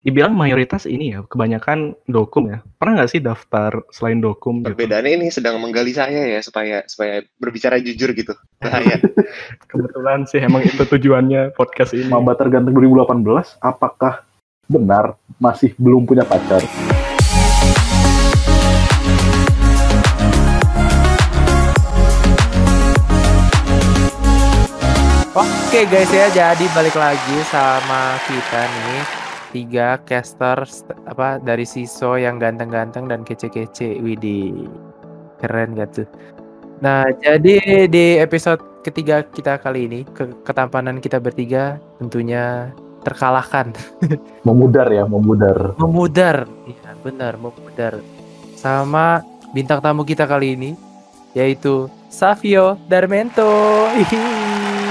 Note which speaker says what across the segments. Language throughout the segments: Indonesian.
Speaker 1: dibilang mayoritas ini ya, kebanyakan dokum ya. Pernah nggak sih daftar selain dokum?
Speaker 2: Gitu? Perbedaannya ini sedang menggali saya ya supaya supaya berbicara jujur gitu. Bahaya.
Speaker 1: Kebetulan sih emang itu tujuannya podcast ini.
Speaker 3: Mamba tergantung 2018, apakah benar masih belum punya pacar?
Speaker 4: Oke guys ya, jadi balik lagi sama kita nih tiga caster apa dari Siso yang ganteng-ganteng dan kece-kece. Widih, keren gak tuh? Nah, jadi di episode ketiga kita kali ini ke ketampanan kita bertiga tentunya terkalahkan.
Speaker 3: memudar ya, memudar.
Speaker 4: Memudar, iya benar, memudar. Sama bintang tamu kita kali ini yaitu Savio Darmento.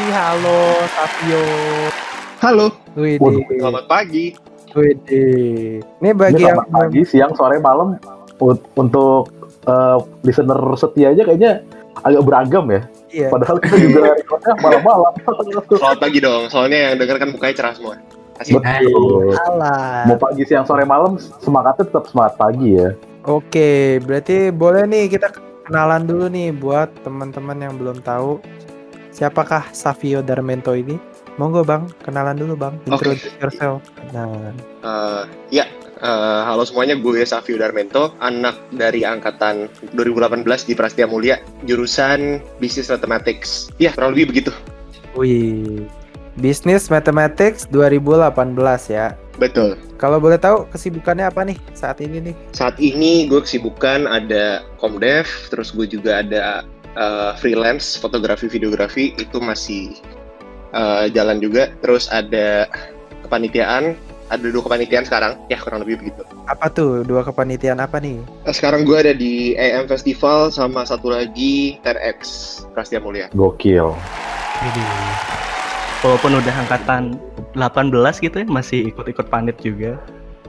Speaker 4: Halo Savio.
Speaker 2: Halo.
Speaker 4: Widi.
Speaker 2: Selamat pagi.
Speaker 4: Widi. Ini bagi
Speaker 3: Ini yang pagi, siang, sore, malam untuk uh, listener setia aja kayaknya agak beragam ya. Iya. Padahal kita juga recordnya malam-malam.
Speaker 2: Selamat pagi dong, soalnya yang denger kan mukanya cerah semua.
Speaker 3: Asik. Betul. Mau pagi, siang, sore, malam semangatnya tetap semangat pagi ya.
Speaker 4: Oke, berarti boleh nih kita kenalan dulu nih buat teman-teman yang belum tahu Siapakah Savio Darmento ini? Monggo Bang, kenalan dulu Bang. Introduce okay. yourself.
Speaker 2: Nah. Uh, ya, uh, halo semuanya, gue Savio Darmento, anak dari angkatan 2018 di Prastia Mulia, jurusan Business Mathematics. Ya, kurang lebih begitu.
Speaker 4: Wih, Business Mathematics 2018 ya.
Speaker 2: Betul.
Speaker 4: Kalau boleh tahu kesibukannya apa nih saat ini nih?
Speaker 2: Saat ini gue kesibukan ada Komdev, terus gue juga ada uh, freelance fotografi videografi itu masih uh, jalan juga. Terus ada kepanitiaan. Ada dua kepanitiaan sekarang. Ya kurang lebih begitu.
Speaker 4: Apa tuh? Dua kepanitiaan apa nih?
Speaker 2: Eh, sekarang gue ada di AM Festival sama satu lagi TRX Prastia Mulia.
Speaker 3: Gokil.
Speaker 1: Jadi, walaupun udah angkatan 18 gitu ya masih ikut-ikut panit juga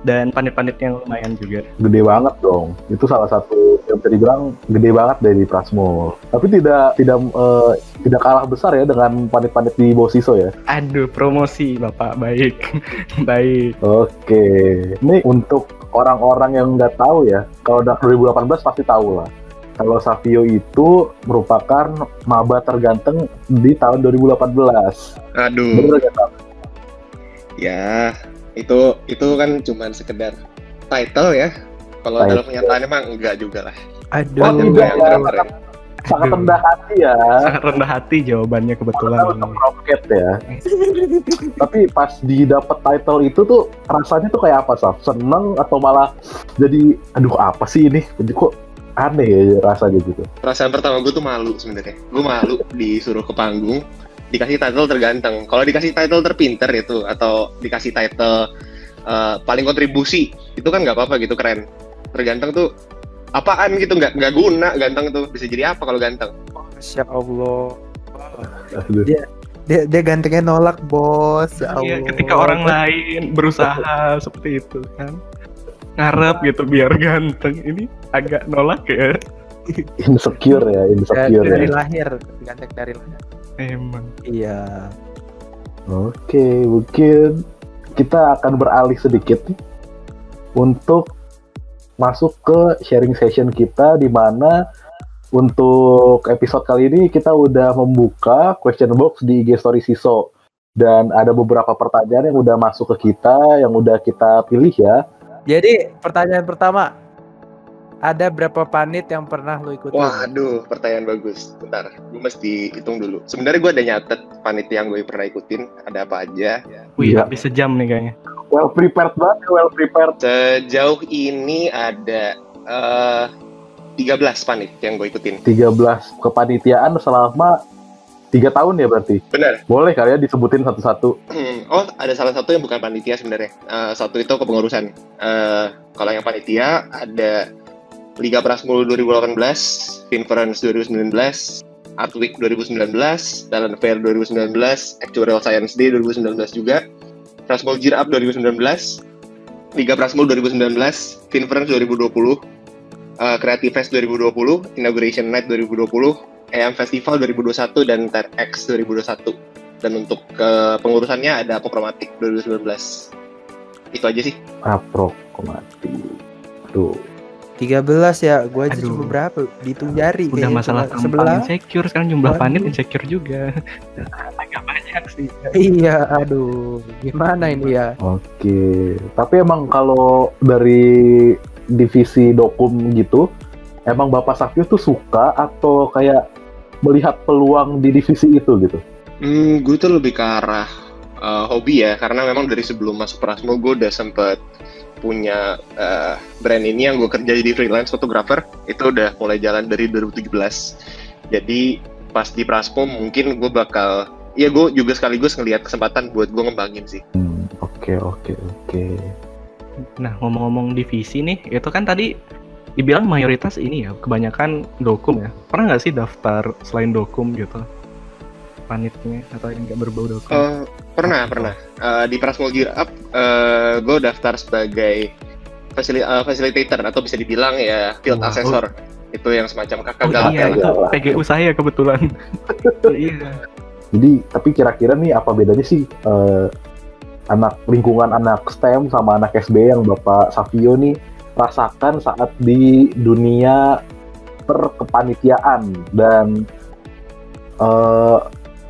Speaker 1: dan panit-panit yang lumayan juga.
Speaker 3: Gede banget dong. Itu salah satu yang tadi bilang gede banget dari Prasmo. Tapi tidak tidak uh, tidak kalah besar ya dengan panit-panit di Bosiso ya.
Speaker 1: Aduh, promosi Bapak. Baik. Baik.
Speaker 3: Oke. Ini untuk orang-orang yang nggak tahu ya, kalau udah 2018 pasti tahu lah. Kalau Savio itu merupakan maba terganteng di tahun 2018.
Speaker 2: Aduh. Bener gak, Ya, itu itu kan cuma sekedar title ya. Kalau dalam kenyataannya emang enggak juga lah.
Speaker 4: Aduh oh,
Speaker 3: enggak ya, sangat, sangat rendah hati ya.
Speaker 1: Sangat rendah hati jawabannya kebetulan
Speaker 3: roket ya. Tapi pas didapat title itu tuh rasanya tuh kayak apa sih seneng atau malah jadi aduh apa sih ini? Jadi kok aneh ya rasanya gitu?
Speaker 2: Perasaan pertama gue tuh malu sebenarnya. Gue malu disuruh ke panggung dikasih title terganteng. Kalau dikasih title terpinter itu atau dikasih title uh, paling kontribusi itu kan nggak apa-apa gitu keren. Terganteng tuh apaan gitu nggak nggak guna ganteng tuh bisa jadi apa kalau ganteng?
Speaker 4: Masya Allah. Dia dia, dia gantengnya nolak bos. Ya
Speaker 1: iya, ketika orang lain berusaha seperti itu kan ngarep gitu biar ganteng ini agak nolak ya
Speaker 3: insecure ya insecure
Speaker 4: dari, ya. lahir ganteng dari lahir
Speaker 1: Emang.
Speaker 4: Iya.
Speaker 3: Oke, mungkin kita akan beralih sedikit nih untuk masuk ke sharing session kita di mana untuk episode kali ini kita udah membuka question box di IG Story Siso dan ada beberapa pertanyaan yang udah masuk ke kita yang udah kita pilih ya.
Speaker 4: Jadi pertanyaan pertama, ada berapa panit yang pernah lo ikutin?
Speaker 2: Waduh, pertanyaan bagus. Bentar, gue mesti hitung dulu. Sebenarnya gue ada nyatet panit yang gue pernah ikutin. Ada apa aja.
Speaker 1: Wih, ya. habis sejam nih kayaknya.
Speaker 3: Well prepared banget, well prepared.
Speaker 2: Sejauh ini ada uh, eh, 13 panit yang gue ikutin.
Speaker 3: 13 kepanitiaan selama tiga tahun ya berarti?
Speaker 2: Benar.
Speaker 3: Boleh kali ya disebutin satu-satu.
Speaker 2: Hmm, oh, ada salah satu yang bukan panitia sebenarnya. Uh, satu itu kepengurusan. Uh, kalau yang panitia ada Liga Prasmul 2018, Finference 2019, Art Week 2019, Talent Fair 2019, Actuarial Science Day 2019 juga, Prasmul Gear Up 2019, Liga Prasmul 2019, Finference 2020, uh, Creative Fest 2020, Inauguration Night 2020, EM Festival 2021 dan TEDx 2021. Dan untuk uh, pengurusannya ada Popromatic 2019. itu aja sih
Speaker 3: Aprokomatif. Tuh.
Speaker 4: 13 ya, gua aja
Speaker 1: Aduh.
Speaker 4: cuma berapa? Dihitung jari
Speaker 1: Udah masalah
Speaker 4: sebelah.
Speaker 1: insecure sekarang jumlah panit insecure juga. Agak banyak sih.
Speaker 4: Iya, aduh. Gimana ini ya?
Speaker 3: Oke. Tapi emang kalau dari divisi dokum gitu, emang Bapak Sakyo tuh suka atau kayak melihat peluang di divisi itu gitu?
Speaker 2: Hmm, gue tuh lebih ke arah uh, hobi ya, karena memang dari sebelum masuk Prasmo gue udah sempet punya uh, brand ini yang gue kerja di freelance photographer, itu udah mulai jalan dari 2017. Jadi pas di Prasmo mungkin gue bakal, ya gue juga sekaligus ngelihat kesempatan buat gue ngembangin sih.
Speaker 3: Hmm, Oke, oke, oke.
Speaker 1: Nah, ngomong-ngomong divisi nih, itu kan tadi dibilang mayoritas ini ya, kebanyakan dokum ya. Pernah nggak sih daftar selain dokum gitu? Panitnya atau yang nggak berbau dokum?
Speaker 2: Uh, pernah, pernah. Uh, di Prasmo Gear Up, uh, gue daftar sebagai fasili- uh, facilitator atau bisa dibilang ya field
Speaker 1: Wow.
Speaker 2: assessor. Itu yang semacam kakak
Speaker 1: Oh
Speaker 2: galak
Speaker 1: iya,
Speaker 2: ya.
Speaker 1: itu
Speaker 3: Galak.
Speaker 1: PGU saya kebetulan. iya.
Speaker 3: Jadi, tapi kira-kira nih apa bedanya sih eh, anak lingkungan anak STEM sama anak SB yang Bapak Savio nih rasakan saat di dunia perkepanitiaan dan eh,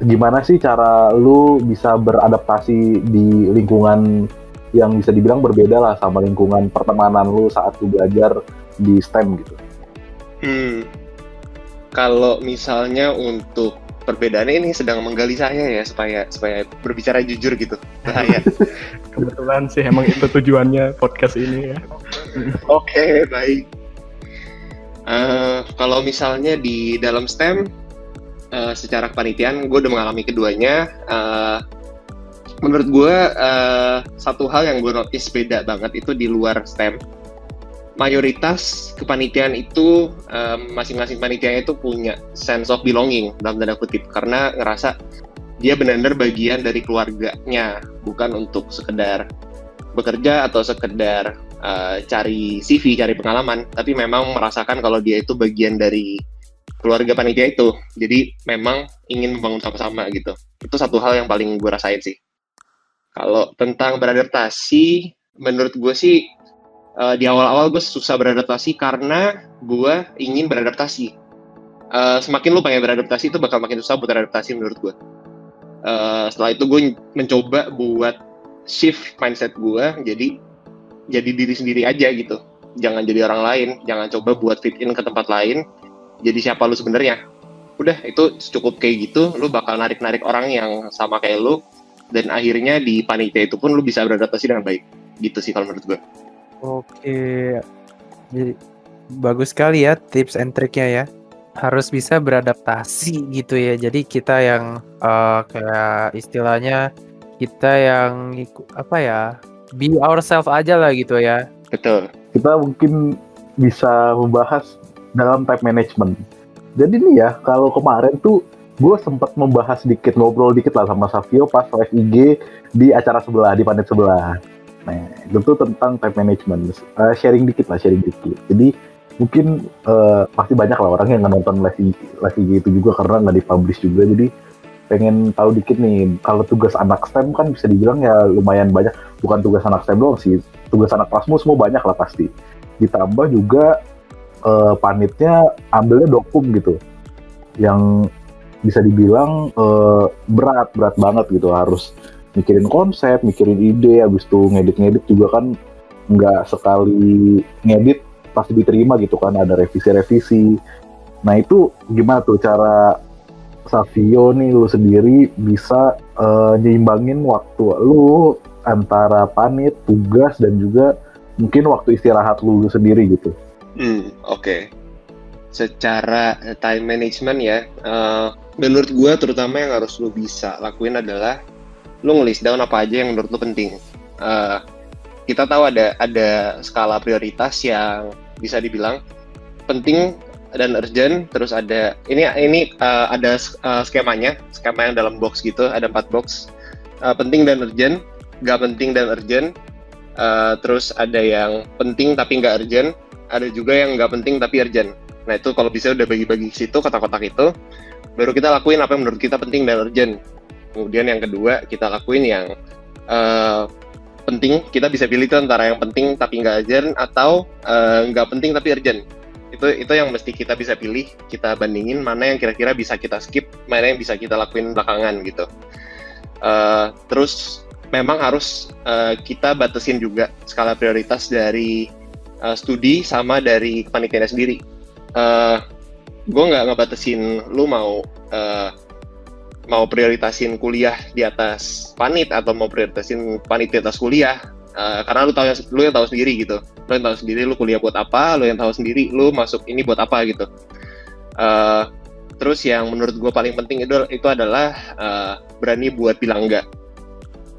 Speaker 3: gimana sih cara lu bisa beradaptasi di lingkungan yang bisa dibilang berbeda lah sama lingkungan pertemanan lu saat lu belajar di STEM gitu.
Speaker 2: Hmm. Kalau misalnya untuk perbedaannya ini sedang menggali saya ya supaya supaya berbicara jujur gitu. Bahaya.
Speaker 1: Kebetulan sih emang itu tujuannya podcast ini ya.
Speaker 2: Oke, baik. Eh, kalau misalnya di dalam STEM eh, secara kepanitiaan gue udah mengalami keduanya. Eh, menurut gue eh, satu hal yang gue notice beda banget itu di luar STEM. Mayoritas kepanitiaan itu eh, masing-masing panitia itu punya sense of belonging dalam tanda kutip karena ngerasa dia benar-benar bagian dari keluarganya bukan untuk sekedar bekerja atau sekedar uh, cari CV, cari pengalaman, tapi memang merasakan kalau dia itu bagian dari keluarga panitia itu. Jadi memang ingin membangun sama-sama gitu. Itu satu hal yang paling gue rasain sih. Kalau tentang beradaptasi, menurut gue sih uh, di awal-awal gue susah beradaptasi karena gue ingin beradaptasi. Uh, semakin lu pengen beradaptasi itu bakal makin susah buat beradaptasi menurut gue. Uh, setelah itu gue mencoba buat shift mindset gue jadi jadi diri sendiri aja gitu jangan jadi orang lain jangan coba buat fit in ke tempat lain jadi siapa lu sebenarnya udah itu cukup kayak gitu lu bakal narik narik orang yang sama kayak lu dan akhirnya di panitia itu pun lu bisa beradaptasi dengan baik gitu sih kalau menurut gue
Speaker 4: Oke. Jadi bagus sekali ya tips and triknya ya. Harus bisa beradaptasi gitu ya. Jadi kita yang eh, kayak istilahnya kita yang apa ya? Be ourselves aja lah gitu ya.
Speaker 2: betul
Speaker 3: kita mungkin bisa membahas dalam time management. Jadi nih ya, kalau kemarin tuh gue sempat membahas sedikit, ngobrol dikit lah sama Savio pas live IG di acara sebelah, di panit sebelah. Nah, itu tentang time management. Eh, sharing dikit lah, sharing dikit. Jadi mungkin eh, pasti banyak lah orang yang nonton live IG, live IG itu juga karena nggak dipublish juga. Jadi pengen tahu dikit nih, kalau tugas anak STEM kan bisa dibilang ya lumayan banyak. Bukan tugas anak STEM doang sih, tugas anak Prasmo semua banyak lah pasti. Ditambah juga eh, panitnya ambilnya dokum gitu, yang bisa dibilang eh, berat berat banget gitu harus mikirin konsep, mikirin ide, habis itu ngedit-ngedit juga kan nggak sekali ngedit pasti diterima gitu kan ada revisi-revisi. Nah itu gimana tuh cara Savio nih lu sendiri bisa eh, nyimbangin waktu lu antara panit, tugas dan juga mungkin waktu istirahat lu sendiri gitu.
Speaker 2: Hmm, oke. Secara eh, time management ya, eh, menurut gue terutama yang harus lu bisa lakuin adalah lu ngelis down apa aja yang menurut lu penting. Eh, kita tahu ada ada skala prioritas yang bisa dibilang penting dan urgent. Terus ada ini ini eh, ada eh, skemanya, skema yang dalam box gitu, ada empat box. Eh, penting dan urgent, gak penting dan urgent. Eh, terus ada yang penting tapi nggak urgent, ada juga yang nggak penting tapi urgent. Nah itu kalau bisa udah bagi-bagi situ kotak-kotak itu, baru kita lakuin apa yang menurut kita penting dan urgent. Kemudian yang kedua kita lakuin yang eh, penting kita bisa pilih itu antara yang penting tapi nggak urgent atau eh, nggak penting tapi urgent itu itu yang mesti kita bisa pilih kita bandingin mana yang kira-kira bisa kita skip mana yang bisa kita lakuin belakangan gitu Eh, terus memang harus eh, kita batasin juga skala prioritas dari eh, studi sama dari kepanitiaan sendiri. Eh, gue nggak ngebatasin lu mau eh, mau prioritasin kuliah di atas panit atau mau prioritasin panit di atas kuliah. Eh, karena lu tahu yang lu yang tahu sendiri gitu. Lu yang tahu sendiri lu kuliah buat apa lu yang tahu sendiri lu masuk ini buat apa gitu. Eh, terus yang menurut gue paling penting itu itu adalah eh, berani buat bilang enggak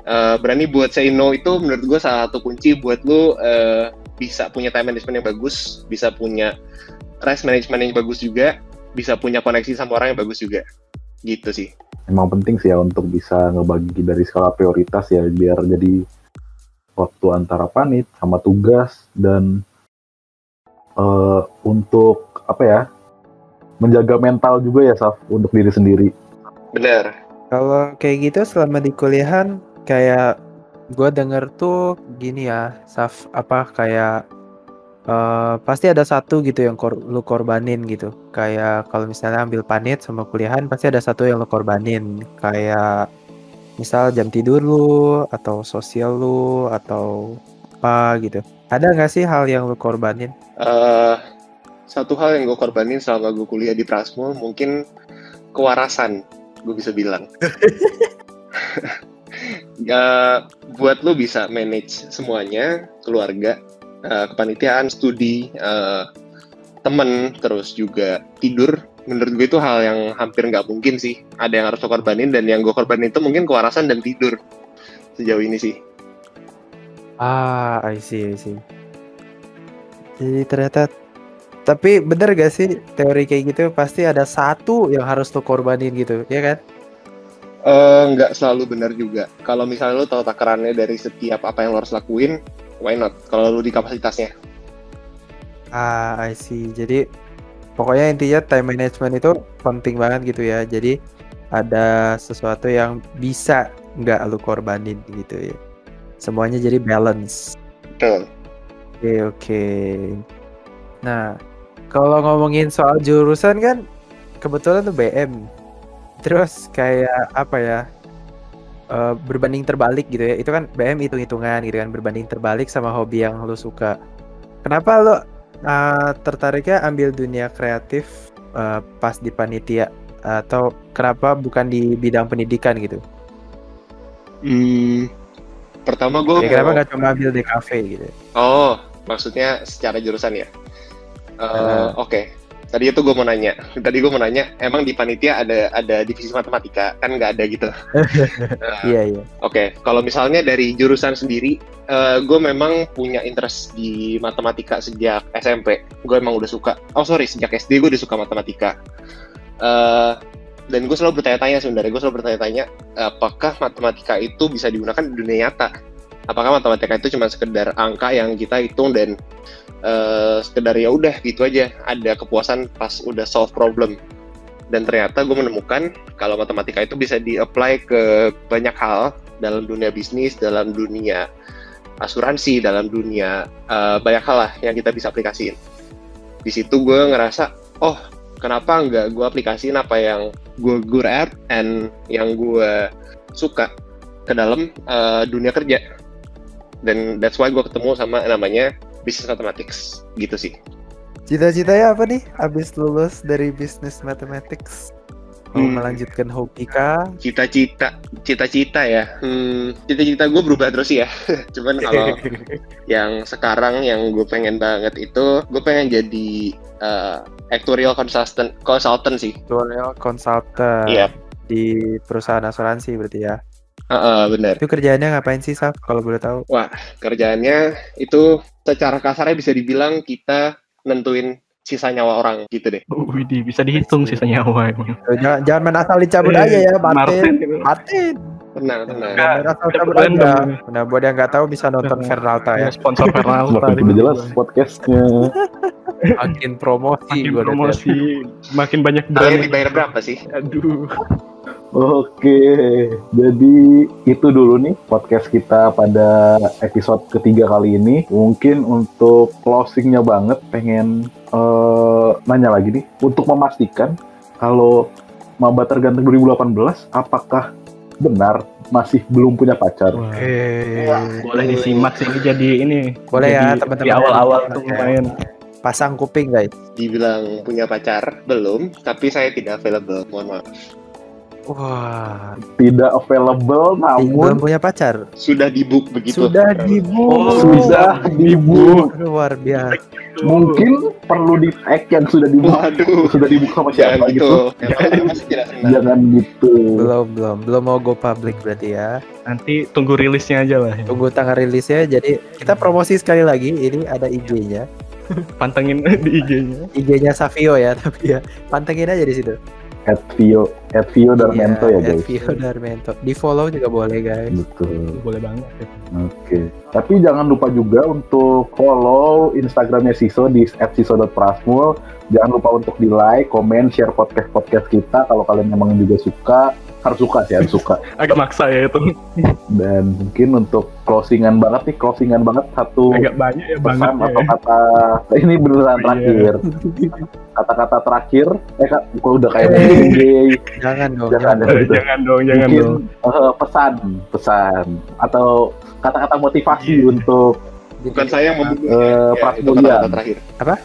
Speaker 2: Eh, berani buat say no itu menurut gue salah satu kunci buat lu eh, bisa punya time management yang bagus bisa punya rest management yang bagus juga bisa punya koneksi sama orang yang bagus juga. Gitu sih.
Speaker 3: Emang penting sih ya untuk bisa ngebagi dari skala prioritas ya biar jadi waktu antara panit sama tugas dan eh, untuk apa ya menjaga mental juga ya Saf untuk diri sendiri.
Speaker 2: bener
Speaker 4: Kalau kayak gitu selama di kuliahan kayak gue denger tuh gini ya, Saf apa kayak eh, pasti ada satu gitu yang kor lu korbanin gitu. Kayak kalau misalnya ambil panit sama kuliahan pasti ada satu yang lu korbanin. Kayak misal jam tidur lu atau sosial lu atau apa gitu. Ada nggak sih hal yang lu korbanin?
Speaker 2: Eh, satu hal yang gue korbanin selama gue kuliah di Prasmul mungkin kewarasan gue bisa bilang ya buat lu bisa manage semuanya keluarga eh, kepanitiaan studi eh, temen terus juga tidur menurut gue itu hal yang hampir nggak mungkin sih ada yang harus lo korbanin dan yang gue korbanin itu mungkin kewarasan dan tidur sejauh ini sih
Speaker 4: Ah, I see, I see. Jadi ternyata tapi bener gak sih teori kayak gitu pasti ada satu yang harus lo korbanin gitu, ya kan?
Speaker 2: Eh, nggak selalu benar juga. Kalau misalnya lo tahu takarannya dari setiap apa yang lo harus lakuin, why not? Kalau lo di kapasitasnya.
Speaker 4: Ah, I see. Jadi pokoknya intinya time management itu penting banget gitu ya. Jadi ada sesuatu yang bisa nggak lo korbanin gitu ya. Semuanya jadi balance.
Speaker 2: Betul.
Speaker 4: Oke, oke. Nah, kalau ngomongin soal jurusan kan kebetulan tuh BM. Terus kayak apa ya? eh, berbanding terbalik gitu ya. Itu kan BM hitung-hitungan gitu kan, berbanding terbalik sama hobi yang lu suka. Kenapa lo eh, tertariknya ambil dunia kreatif eh, pas di panitia atau kenapa bukan di bidang pendidikan gitu?
Speaker 2: Hmm, pertama gue
Speaker 4: Ya, kenapa nggak cuma ambil di kafe gitu?
Speaker 2: Oh, maksudnya secara jurusan ya? Eh,
Speaker 4: Ah.
Speaker 2: Oke. Tadi itu gue mau nanya. Tadi gue mau nanya, emang di panitia ada ada divisi matematika? Kan nggak ada gitu. Eh,
Speaker 4: Iya iya.
Speaker 2: Oke, kalau misalnya dari jurusan sendiri, gue memang punya interest di matematika sejak SMP. Gue emang udah suka. Oh sorry, sejak SD gue udah suka matematika. Eh, dan gue selalu bertanya-tanya sebenarnya. Gue selalu bertanya-tanya, apakah matematika itu bisa digunakan di dunia nyata? Apakah matematika itu cuma sekedar angka yang kita hitung dan eh, sekedar ya udah gitu aja. Ada kepuasan pas udah solve problem. Dan ternyata gue menemukan kalau matematika itu bisa di-apply ke banyak hal dalam dunia bisnis, dalam dunia asuransi, dalam dunia eh, banyak hal lah yang kita bisa aplikasiin. Di situ gue ngerasa, oh kenapa nggak gue aplikasiin apa yang gue good at and yang gue suka ke dalam eh, dunia kerja. Dan that's why gue ketemu sama namanya business mathematics gitu sih.
Speaker 4: Cita-citanya apa nih? Abis lulus dari business mathematics mau
Speaker 2: Hmm.
Speaker 4: melanjutkan hobi kah?
Speaker 2: Cita-cita, cita-cita ya. Hmm, cita-cita gue berubah terus ya. Cuman kalau yang sekarang yang gue pengen banget itu gue pengen jadi uh, actuarial consultant consultant sih
Speaker 4: Tutorial consultant
Speaker 2: Iya.
Speaker 4: di perusahaan asuransi berarti ya.
Speaker 2: Heeh, bener
Speaker 4: Itu kerjaannya ngapain sih, Saf? Kalau boleh tahu.
Speaker 2: kerjaannya itu secara kasarnya bisa dibilang kita nentuin sisa nyawa orang gitu deh
Speaker 1: Widih, bisa dihitung sisa nyawa emang.
Speaker 4: Eh, Jangan, jangan main asal dicabut aja ya, Martin.
Speaker 1: gitu.
Speaker 4: Martin.
Speaker 2: tenang tenang
Speaker 4: Main asal cabut aja. Nah, buat yang nggak tahu bisa nonton Fernalta ya.
Speaker 1: Sponsor Fernalta.
Speaker 3: Tidak jelas podcastnya.
Speaker 4: Makin promosi
Speaker 1: Makin
Speaker 4: liat-liat.
Speaker 1: promosi, makin banyak
Speaker 2: kalian
Speaker 1: brand.
Speaker 2: dibayar berapa sih
Speaker 1: Aduh.
Speaker 3: Oke, jadi itu dulu nih podcast kita pada episode ketiga kali ini. Mungkin untuk closingnya banget, pengen eh, nanya lagi nih, untuk memastikan kalau Maba Terganteng 2018, apakah benar masih belum punya pacar?
Speaker 1: Wah,
Speaker 4: Eh,
Speaker 1: boleh disimak sih ini jadi ini.
Speaker 4: Boleh ya,
Speaker 1: jadi
Speaker 4: teman-teman.
Speaker 1: Di awal-awal tuh
Speaker 4: Oke.
Speaker 1: lumayan.
Speaker 4: pasang kuping guys.
Speaker 2: Dibilang punya pacar belum, tapi saya tidak available. Mohon maaf.
Speaker 4: Wah,
Speaker 3: Tidak available,
Speaker 4: belum
Speaker 3: namun
Speaker 4: punya pacar.
Speaker 2: Sudah di book begitu.
Speaker 4: Sudah dibu.
Speaker 1: Oh,
Speaker 3: sudah dibuka.
Speaker 4: luar biasa.
Speaker 3: Mungkin perlu di tag yang sudah dibuka,
Speaker 2: Waduh.
Speaker 3: sudah dibuka sama
Speaker 2: Jangan
Speaker 3: siapa
Speaker 2: gitu.
Speaker 3: gitu. Jangan gitu.
Speaker 4: Belum, belum, belum mau go public berarti ya.
Speaker 1: Nanti tunggu rilisnya aja lah. ya.
Speaker 4: Tunggu tanggal rilisnya. Jadi kita promosi sekali lagi. Ini ada IG-nya.
Speaker 1: Pantengin di IG-nya.
Speaker 4: IG-nya Savio ya, tapi ya pantengin aja di situ.
Speaker 3: At Vio, at Vio Darmento ya
Speaker 4: Iya,
Speaker 3: guys.
Speaker 4: Vio Darmento. Di follow juga boleh guys.
Speaker 3: Betul.
Speaker 1: Boleh banget. ya.
Speaker 3: Oke. Tapi jangan lupa juga untuk follow Instagramnya Siso di @siso.prasmul. Jangan lupa untuk di like, komen, share podcast podcast kita. Kalau kalian memang juga suka, harus suka sih, harus suka.
Speaker 1: Agak maksa ya itu.
Speaker 3: Dan mungkin untuk closingan banget nih, closingan banget satu
Speaker 1: Agak banyak ya banget
Speaker 3: pesan
Speaker 1: ya.
Speaker 3: atau kata ini beneran
Speaker 1: Iya.
Speaker 3: terakhir. Kata-kata terakhir, eh kak, kalau udah kayak
Speaker 4: Eh.
Speaker 3: gay,
Speaker 4: Jangan dong.
Speaker 3: Jangan,
Speaker 4: jangan.
Speaker 1: Eh,
Speaker 3: gitu.
Speaker 1: jangan dong, jangan
Speaker 3: mungkin
Speaker 1: dong.
Speaker 3: eh, pesan, pesan atau kata-kata motivasi
Speaker 1: Iya.
Speaker 3: untuk
Speaker 2: Bukan saya yang membunuhnya.
Speaker 3: Eh,
Speaker 2: Ya,
Speaker 3: Pras
Speaker 2: itu terakhir.
Speaker 4: Apa?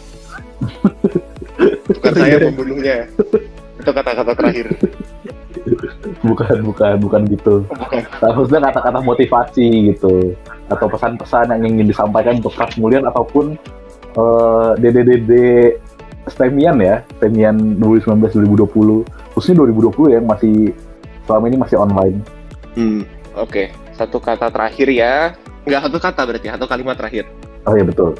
Speaker 2: Bukan saya yang membunuhnya. Itu kata-kata terakhir.
Speaker 3: Bukan bukan bukan gitu.
Speaker 2: Bukan.
Speaker 3: Harusnya kata-kata motivasi gitu atau pesan-pesan yang ingin disampaikan untuk Pras Mulian ataupun eh, DDDD Stemian ya, Stemian 2019-2020, khususnya 2020 ya yang masih selama ini masih online.
Speaker 2: Hmm, oke. Satu kata terakhir ya. Nggak satu kata berarti, satu kalimat terakhir.
Speaker 3: Oh iya betul.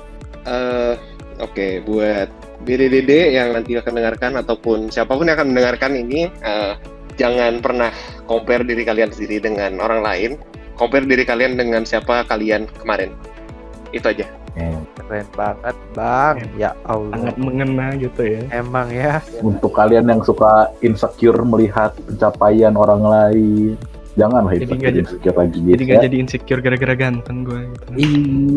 Speaker 2: eh oke, buat BDDD yang nanti akan mendengarkan ataupun siapa pun yang akan mendengarkan ini, eh, jangan pernah compare diri kalian sendiri dengan orang lain. Compare diri kalian dengan siapa kalian kemarin. Itu aja.
Speaker 3: Eh,
Speaker 4: Keren banget, Bang. Ya Allah.
Speaker 1: Sangat mengena gitu ya.
Speaker 4: Emang ya.
Speaker 3: Untuk kalian yang suka insecure melihat pencapaian orang lain, janganlah
Speaker 1: Jadi
Speaker 3: insecure,
Speaker 1: nggak jadi-
Speaker 3: insecure lagi
Speaker 1: Jadi
Speaker 3: guys
Speaker 1: gak
Speaker 3: ya.
Speaker 1: jadi insecure gara-gara ganteng gue gitu.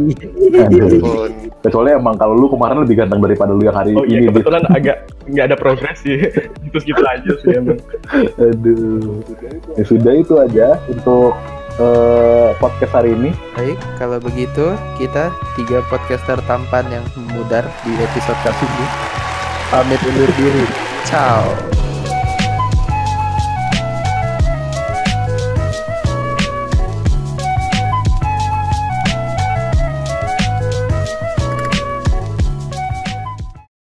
Speaker 3: Kecuali emang kalau lu kemarin lebih ganteng daripada lu yang hari
Speaker 1: Oh iya
Speaker 3: ini. Dit.
Speaker 1: kebetulan agak nggak ada progres sih. Gitu-gitu aja sih emang.
Speaker 3: Aduh. Ya sudah itu aja untuk eh, podcast hari ini.
Speaker 4: Baik, kalau begitu kita tiga podcaster tampan yang memudar di episode kali ini pamit undur diri. Ciao.